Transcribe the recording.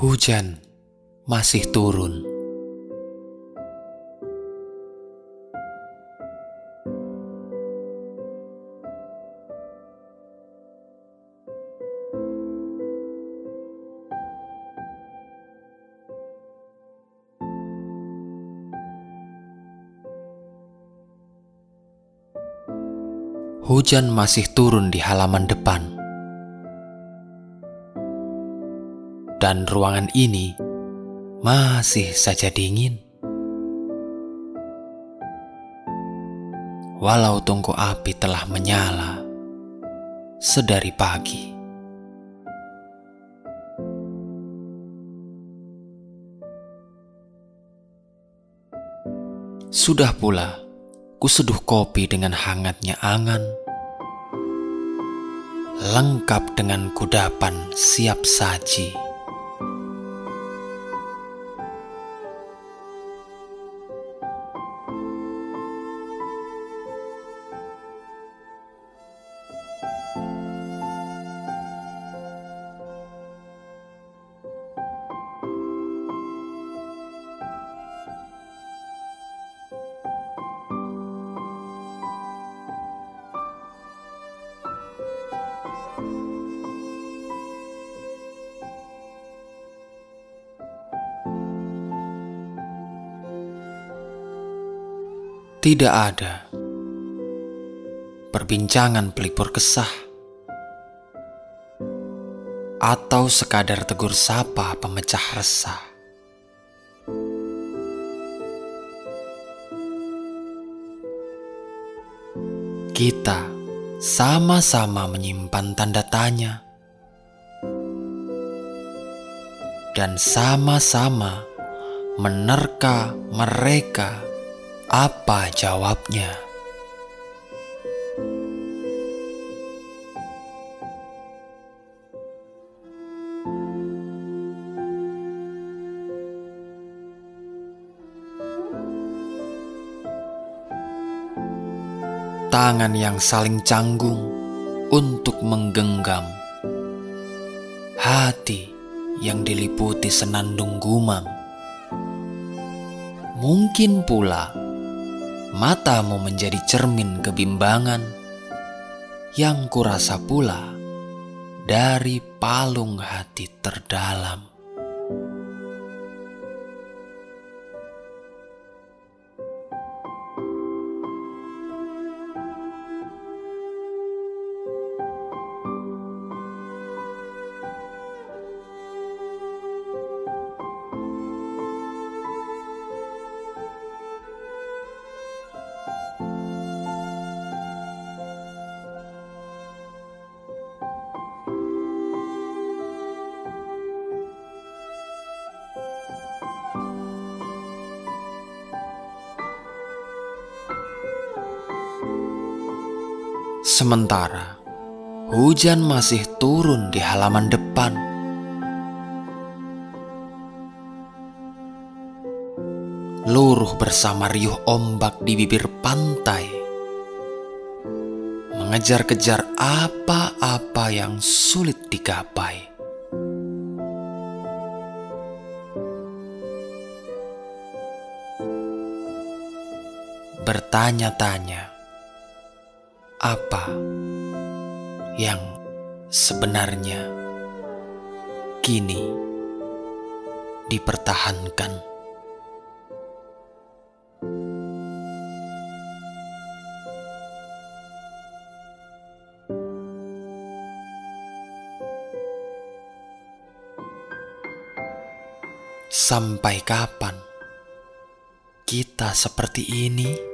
Hujan masih turun. Hujan masih turun di halaman depan. Dan ruangan ini masih saja dingin. Walau tungku api telah menyala sedari pagi. Sudah pula, kuseduh kopi dengan hangatnya angan, lengkap dengan kudapan siap saji. Tidak ada perbincangan pelipur kesah atau sekadar tegur sapa pemecah resah. Kita sama-sama menyimpan tanda tanya dan sama-sama menerka mereka apa jawabnya? Tangan yang saling canggung untuk menggenggam hati yang diliputi senandung gumam. Mungkin pula matamu menjadi cermin kebimbangan yang kurasa pula dari palung hati terdalam. Sementara hujan masih turun di halaman depan. Luruh bersama riuh ombak di bibir pantai. Mengejar-kejar apa-apa yang sulit digapai. Bertanya-tanya apa yang sebenarnya kini dipertahankan. Sampai kapan kita seperti ini?